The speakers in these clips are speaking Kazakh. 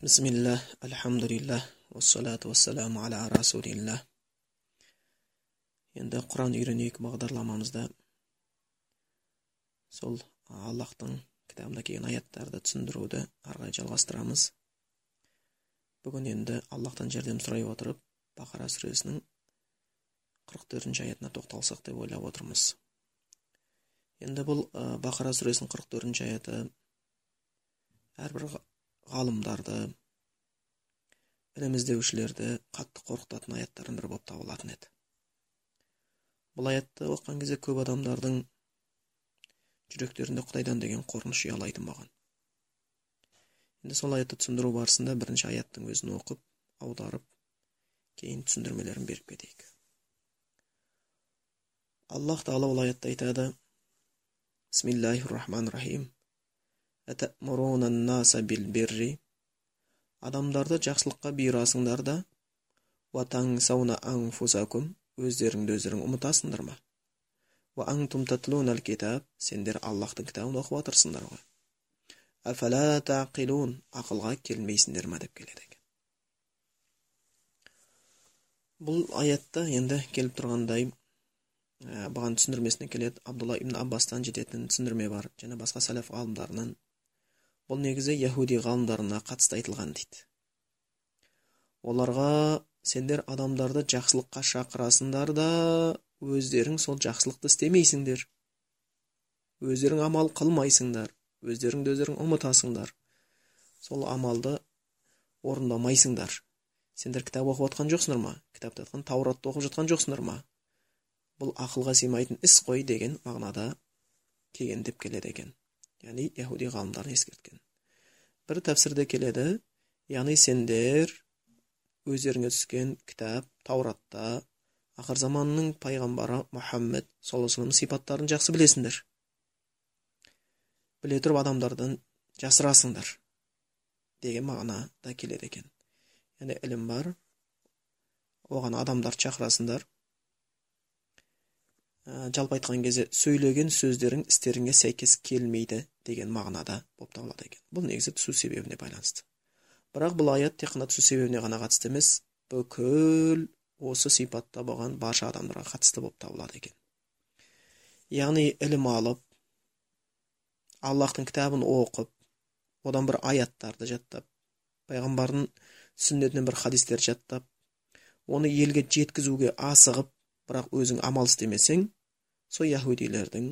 Бисмиллах, альхамдулиллах, уассалату вассаламу аля расулиллах. Енді Құран үйренейік бағдарламамызда сол Аллахтың кітабында келген аяттарды түсіндіруді ары жалғастырамыз. Бүгін енді Аллахтан жәрдем сұрай отырып, Бақара сүресінің 44-ші аятына тоқталсақ деп ойлап отырмыз. Енді бұл Бақара сүресінің 44-ші аяты әрбір ғалымдарды ілім іздеушілерді қатты қорқытатын аяттардың бірі болып табылатын еді. Бұл аятты оқыған кезде көп адамдардың жүректерінде құдайдан деген қорқыныш ұялайтын болған. Енді сол аятты түсіндіру барысында бірінші аяттың өзін оқып аударып кейін түсіндірмелерін беріп кетейік. Аллах тағала ол аятта айтады. Бисмиллахи рахманир рахим адамдарды жақсылыққа бұйырасыңдар да анфусакум өздеріңді өздерің ұмытасыңдар ма? Китаб сендер аллахтың кітабын оқып отырсыңдар ғой. Афала тақилун ақылға келмейсіңдер ма деп келеді екен. Бұл аятта енді келіп тұрғандай бұған түсіндірмесіне келеді. Абдулла ибн аббастан жететін түсіндірме бар және басқа сәләф ғалымдарынан бұл негізі яхуди ғалымдарына қатысты айтылған дейді. Оларға сендер адамдарды жақсылыққа шақырасыңдар да өздерің сол жақсылықты істемейсіңдер. Өздерің амал қылмайсыңдар өздеріңді өздерің ұмытасыңдар. Сол амалды орындамайсыңдар. Сендер кітап оқып жатқан жоқсыңдар ма? Кітапта айтқан тауратты оқып жатқан жоқсыңдар ма? Бұл ақылға сыймайтын іс қой деген мағынада келген деп келеді екен. Яғни яхуди ғалымдарын ескерткен бір тәпсірде келеді яғни сендер өздеріңе түскен кітап тауратта ақыр заманның пайғамбары мұхаммед саллаллаху алейhi сипаттарын жақсы білесіңдер. Біле тұрып адамдардан жасырасыңдар деген мағынада келеді екен. Яғни ілім бар оған адамдар шақырасыңдар. Жалпы айтқан кезде сөйлеген сөздерің істеріңе сәйкес келмейді деген мағынада болып табылады екен. Бұл негізі түсу себебіне байланысты. Бірақ бұл аят тек қана түсу себебіне ғана қатысты емес бүкіл осы сипатта болған барша адамдарға қатысты болып табылады екен. Яғни ілім алып аллахтың кітабын оқып одан бір аяттарды жаттап пайғамбардың сүннетінен бір хадистер жаттап оны елге жеткізуге асығып бірақ өзің амал істемесең сол яхудилердің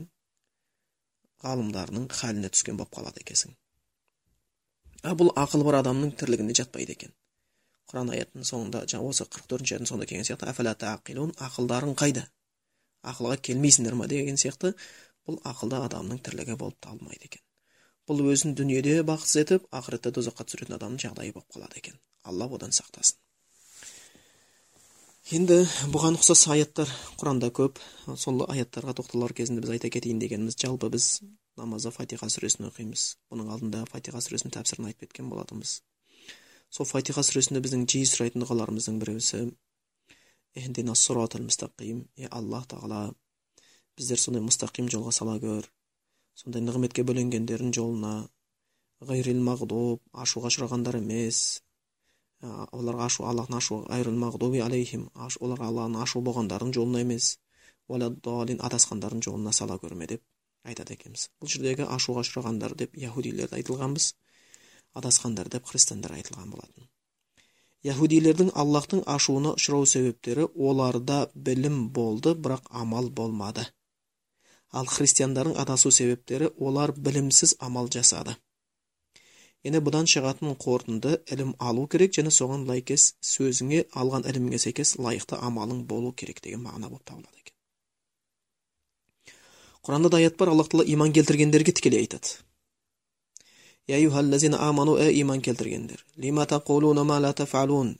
ғалымдарының халіне түскен болып қалады екенсің. А бұл ақылы бар адамның тірлігіне жатпайды екен. Құран аятының соңында жаңа осы қырық төртінші аяттың соңында келген сияқты ақылдарың қайда? Ақылға келмейсіңдер ма деген сияқты бұл ақылды адамның тірлігі болып табылмайды екен. Бұл өзін дүниеде бақытсыз етіп ақыретте тозаққа түсіретін адамның жағдайы болып қалады екен. Алла одан сақтасын. Енді бұған ұқсас аяттар құранда көп. Сол аяттарға тоқталар кезінде біз айта кетейін дегеніміз жалпы біз намазда фатиха сүресін оқимыз бұның алдында фатиха сүресінің тәпсірін айтып кеткен болатынбыз. Сол фатиха сүресінде біздің жиі сұрайтын дұғаларымыздың біреусі е аллах тағала біздер сондай мұстақим жолға сала көр. Сондай нығметке бөленгендердің жолына ғайрил мағдуб ашуға ұшырағандар емес оларға ашу аллахтың ашу мағдуби алейхим оларға алланың ашу болғандардың жолына емес адасқандардың жолына сала көрме деп айтады екенбіз. Бұл жердегі ашуға ұшырағандар деп яхудилерді айтылғанбыз адасқандар деп христиандар айтылған болатын. Яхудилердің аллахтың ашуына ұшырау себептері оларда білім болды бірақ амал болмады. Ал христиандардың адасу себептері олар білімсіз амал жасады. Енді бұдан шығатын қорытынды ілім алу керек және соған лайкес сөзіңе алған іліміңе сәйкес лайықты амалың болу керек деген мағына болып табылады екен құранда да аят бар аллах тағала иман келтіргендерге тікелей айтады аману ә иман келтіргендер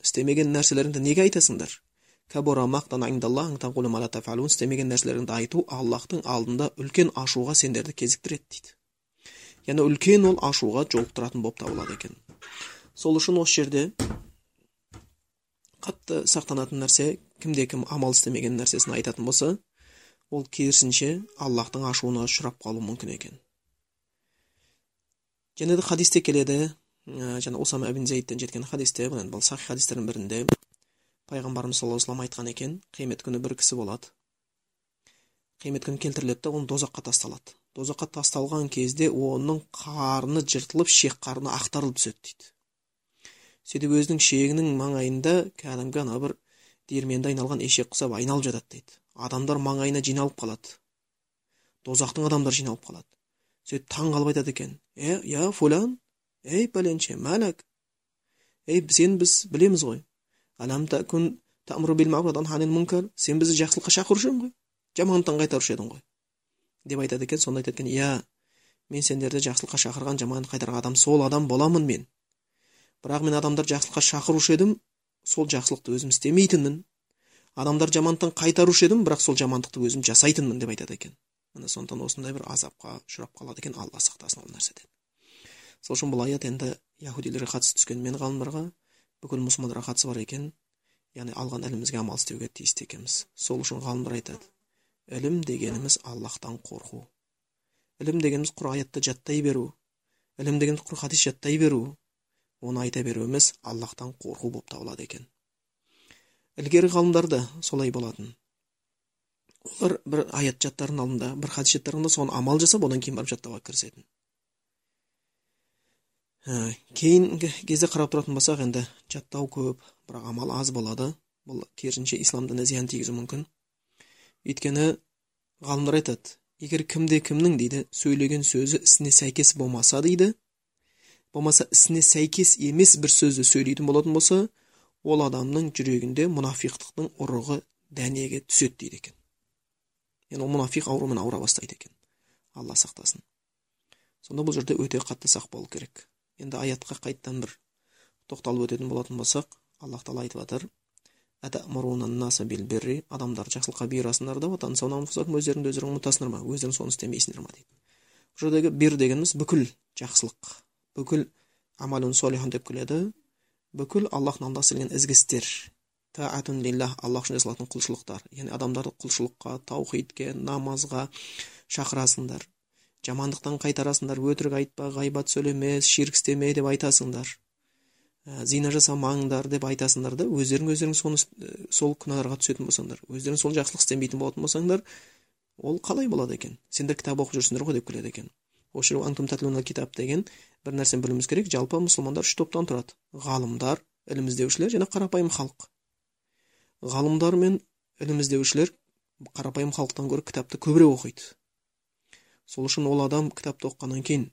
істемеген нәрселеріңді неге айтасыңдар кабура мақтан істемеген нәрселеріңді айту аллахтың алдында үлкен ашуға сендерді кезіктіреді дейді яғни үлкен ол ашуға жолықтыратын болып табылады екен. Сол үшін осы жерде қатты сақтанатын нәрсе кімде кім амал істемеген нәрсесін айтатын болса ол керісінше аллахтың ашуына ұшырап қалуы мүмкін екен. Және де хадисте келеді. Жаңа усама ибн зейдтен жеткен хадисте бұл сахи хадистердің бірінде пайғамбарымыз саллаллаху алейhi айтқан екен қиямет күні бір кісі болады. Қиямет күні келтіріледі да оны дозаққа тасталады дозаққа тасталған кезде оның қарны жыртылып шек қарны ақтарылып түседі дейді. Сөйтіп өзінің шегінің маңайында кәдімгі ана бір диірменде айналған ешек құсап айналып жатады дейді. Адамдар маңайына жиналып қалады. Дозақтың адамдары жиналып қалады. Сөйтіп таң қалып айтады екен. Е я фулян ей пәленше мәләк ей сен біз білеміз ғой. Сен бізді жақсылыққа шақырушы едің ғой? Жамандықтан қайтарушы едің ғой? Деп айтады екен сонда айтады екен иә мен сендерді жақсылыққа шақырған жаман қайтарған адам сол адам боламын мен. Бірақ мен адамдар жақсылыққа шақырушы едім сол жақсылықты өзім істемейтінмін. Адамдар жамандықтан қайтарушы едім бірақ сол жамандықты өзім жасайтынмын деп айтады екен. Міне сондықтан осындай бір азапқа ұшырап қалады екен алла сақтасын ол нәрседен. Сол үшін бұл аят енді яхудилерге қатысты түскенімен ғалымдарға бүкіл мұсылмандарға қатысы бар екен. Яғни алған ілімімізге амал істеуге тиісті екенбіз. Сол үшін ғалымдар айтады ілім дегеніміз аллахтан қорқу. Ілім дегеніміз құр аятты жаттай беру. Ілім дегеніміз құр хадис жаттай беру. Оны айта беруіміз аллахтан қорқу болып табылады екен. Ілгері ғалымдарда солай болатын. Олар бір аят жаттардың алдында бір хадис жаттарында соны амал жасап одан кейін барып жаттауға кірісетін. Ә, кейінгі кезде қарап тұратын болсақ енді жаттау көп бірақ амал аз болады. Бұл керісінше ислам дініне зиян тигізуі мүмкін. Өйткені ғалымдар айтады егер кімде кімнің дейді сөйлеген сөзі ісіне сәйкес болмаса дейді болмаса ісіне сәйкес емес бір сөзді сөйлейтін болатын болса ол адамның жүрегінде мұнафиқтықтың ұрығы дәнеге түседі дейді екен яғни ол мұнафиқ аурумен ауыра бастайды екен алла сақтасын. Сонда бұл жерде өте қатты сақ болу керек. Енді аятқа қайтадан бір тоқталып өтетін болатын болсақ аллах тағала айтып жатыр адамдар жақсылыққа бұйырасыңдар да өздеріңді өздерің ұмытасыңдар ма? Өздерің соны істемейсіңдер ма? дейді. Бұл жердегі бир дегеніміз бүкіл жақсылық бүкіл амалун солихан деп келеді бүкіл аллахтың алдында істелген ізгі істер таатун лиллах аллах үшін жасалатын құлшылықтар яғни адамдарды құлшылыққа таухидке намазға шақырасыңдар. Жамандықтан қайтарасыңдар өтірік айтпа ғайбат сөйлеме ширк істеме деп айтасыңдар. Зина жасамаңдар деп айтасыңдар да өздерің өздерің соны сол күнәларға түсетін болсаңдар өздерің сол жақсылық істемейтін болатын болсаңдар ол қалай болады екен? Сендер кітап оқып жүрсіңдер ғой деп келеді екен. Китап деген бір нәрсені білуіміз керек. Жалпы мұсылмандар үш топтан тұрады. Ғалымдар ілім іздеушілер және қарапайым халық. Ғалымдар мен ілім іздеушілер қарапайым халықтан гөрі кітапты көбірек оқиды. Сол үшін ол адам кітапты оқығаннан кейін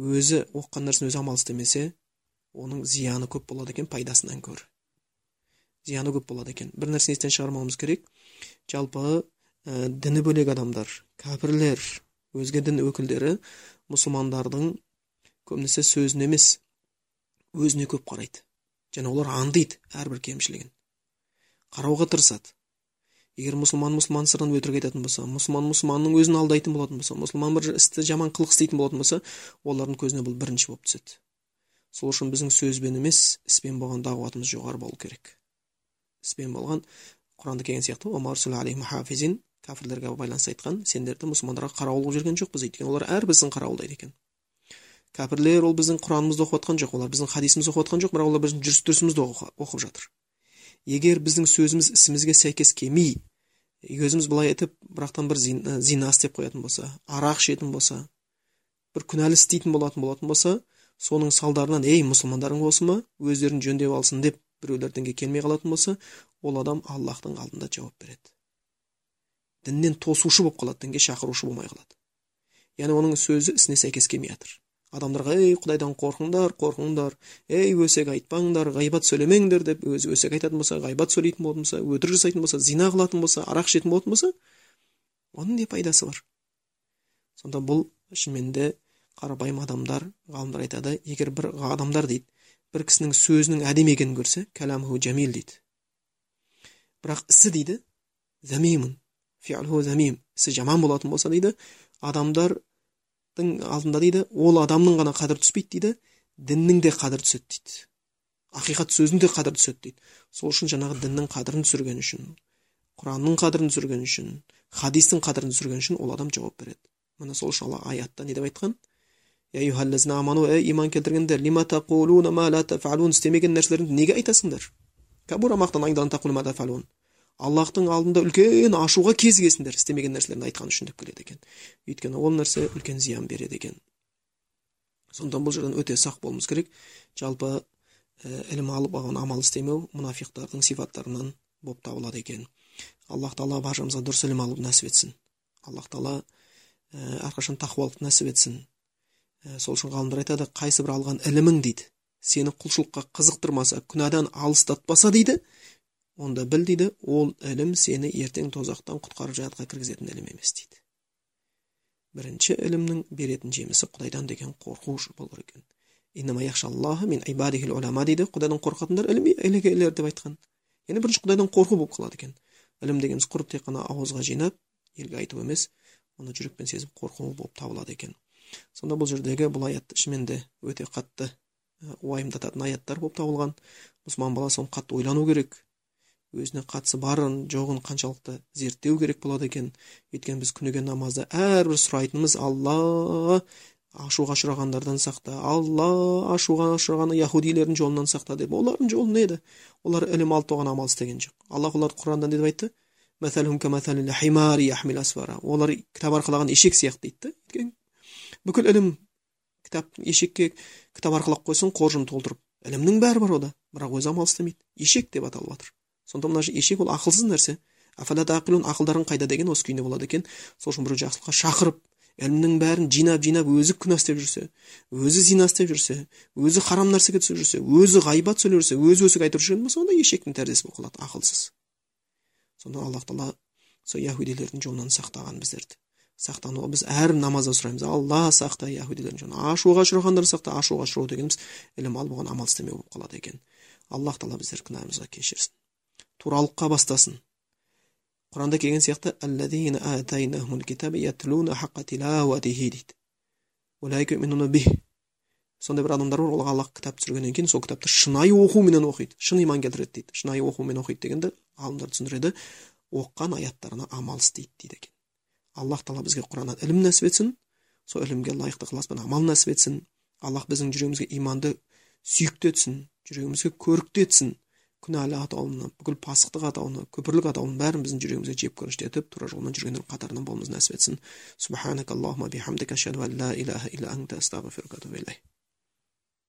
өзі оқыған нәрсені өзі амал істемесе оның зияны көп болады екен пайдасынан гөрі зияны көп болады екен бір нәрсені естен шығармауымыз керек жалпы ә, діні бөлек адамдар кәпірлер өзге дін өкілдері мұсылмандардың көбінесе сөзін емес өзіне көп қарайды және олар аңдиды әрбір кемшілігін қарауға тырысады егер мұсылман мұсылман сырын өтірік айтатын болса мұсылман мұсылманның өзін алдайтын болатын болса мұсылман бір істі жаман қылық істейтін болатын болса олардың көзіне бұл бірінші болып түседі сол үшін біздің сөзбен емес іспен болған дағуатымыз жоғары болу керек. Іспен болған құранда келген сияқты кәпірлерге байланысты айтқан сендерді мұсылмандарға қарауыл қылып жүрген жоқпыз дейді олар әрбірін қарауылдайды екен. Кәпірлер ол біздің құранымызды оқып жатқан жоқ олар біздің хадисімізді оқып жатқан жоқ бірақ олар біздің жүріс тұрысымызды оқып жатыр. Егер біздің сөзіміз ісімізге сәйкес келмей өзіміз былай айтып бірақтан бір зина істеп қоятын болса арақ ішетін болса бір күнәлі істейтін болатын болатын болса соның салдарынан ей мұсылмандарың осы ма өздерін жөндеп алсын деп біреулер дінге келмей қалатын болса ол адам аллахтың алдында жауап береді. Діннен тосушы болып қалады дінге шақырушы болмай қалады. Яғни оның сөзі ісіне сәйкес келмей жатыр. Адамдарға ей құдайдан қорқыңдар қорқыңдар. Ей өсек айтпаңдар ғайбат сөйлемеңдер деп өзі өсек айтатын болса ғайбат сөйлейтін болатын болса өтірік жасайтын болса зина қылатын болса арақ ішетін болатын болса оның не пайдасы бар. Сонда бұл шынымен қарапайым адамдар ғалымдар айтады егер бір адамдар дейді бір кісінің сөзінің әдемі екенін көрсе кәламху жәмил дейді. Бірақ ісі дейді замимун замим ісі жаман болатын болса дейді адамдар алдында дейді ол адамның ғана қадірі түспейді дейді діннің де қадірі түседі дейді. Ақиқат сөздің де қадірі түседі дейді. Сол үшін жаңағы діннің қадірін түсірген үшін құранның қадірін түсірген үшін хадистің қадірін түсірген үшін ол адам жауап береді. Міне сол үшін алла аятта не деп айтқан? Аману ей иман келтіргендер лима тақулуна ма ла тафалун істемеген нәрселеріңді неге айтасыңдар кабура мақтан аллахтың алдында үлкен ашуға кезігесіңдер істемеген нәрселерді айтқан үшін деп келеді екен өйткені ол нәрсе үлкен зиян береді екен сондықтан бұл жерден өте сақ болуымыз керек жалпы ілім алып алған амал істемеу мұнафиқтардың сипаттарынан болып табылады екен аллах тағала баршамызға дұрыс ілім алуды нәсіп етсін аллах тағала әрқашан тақуалықты нәсіп етсін сол үшін ғалымдар айтады қайсы бір алған ілімің дейді. Сені құлшылыққа қызықтырмаса күнәдан алыстатпаса дейді онда біл дейді ол ілім сені ертең тозақтан құтқарып жәннатқа кіргізетін ілім емес дейді бірінші ілімнің беретін жемісі құдайдан деген қорқу болу екен дейді. Құдайдан қорқатындар ілім иелегелер деп айтқан. Яғни бірінші құдайдан қорқу болып қалады екен. Ілім дегеніміз құр тек қана ауызға жинап елге айту емес оны жүрекпен сезіп қорқу болып табылады екен. Сонда бұл жердегі бұл аят шынымен де өте қатты уайымдататын аяттар болып табылған. Мұсылман баласы оны қатты ойлану керек. Өзіне қатысы барын жоғын қаншалықты зерттеу керек болады екен. Өйткені біз күніге намазда әрбір сұрайтынымыз алла ашуға ұшырағандардан сақта. Алла ашуға ұшыраған яхудилердің жолынан сақта деп. Олардың жолы не еді? Олар ілім алып оған амал істеген жоқ. Аллах оларды құранда не деп айтты? Олар кітап арқылы алған ешек сияқты дейді да бүкіл ілім кітап ешекке кітап арқалап қойсын қоржын толтырып. Ілімнің бәрі бар ода бірақ өзі амал істемейді. Ешек деп аталып жатыр. Сонда мына ешек ол ақылсыз нәрсе. Ақылдарың қайда деген осы күйінде болады екен. Сол үшін біреу жақсылыққа шақырып ілімнің бәрін жинап жинап өзі күнә істеп жүрсе өзі зина істеп жүрсе өзі харам нәрсеге түсіп жүрсе өзі ғайбат сөйлеп жүрсе өзі өсік айтып жүрген болса онда ешектің тәріздесі болып қалады ақылсыз. Сонда аллах тағала сол яхудилердің жолынан сақтаған біздерді. Сақтану біз әр намазда сұраймыз. Алла сақта яхудилердің жолынан ашуға ұшырағандарды сақта ашуға ұшырау дегеніміз ілім алып оған амал істемеу болып қалады екен. Аллах тағала біздерді күнәмізді кешірсін. Туралыққа бастасын. Құранда келген сияқты сондай бір адамдар бар оларға аллах кітап түсіргеннен кейін сол кітапты шынайы оқуменен оқиды шын иман келтіреді дейді. Шынайы оқумен оқиды дегенді ғалымдар түсіндіреді. Оққан аяттарына амал істейді дейді екен. Аллах тағала бізге құраннан ілім нәсіп етсін сол ілімге лайықты ықыласпен амал нәсіп етсін аллах біздің жүрегімізге иманды сүйікті етсін жүрегімізге көрікті етсін күнәлі атауына бүкіл пасықтық атауына күпірлік атауының бәрін біздің жүрегімізге жеп көріштетіп тура жолмен жүргендердің қатарынан болуымызды нәсіп етсін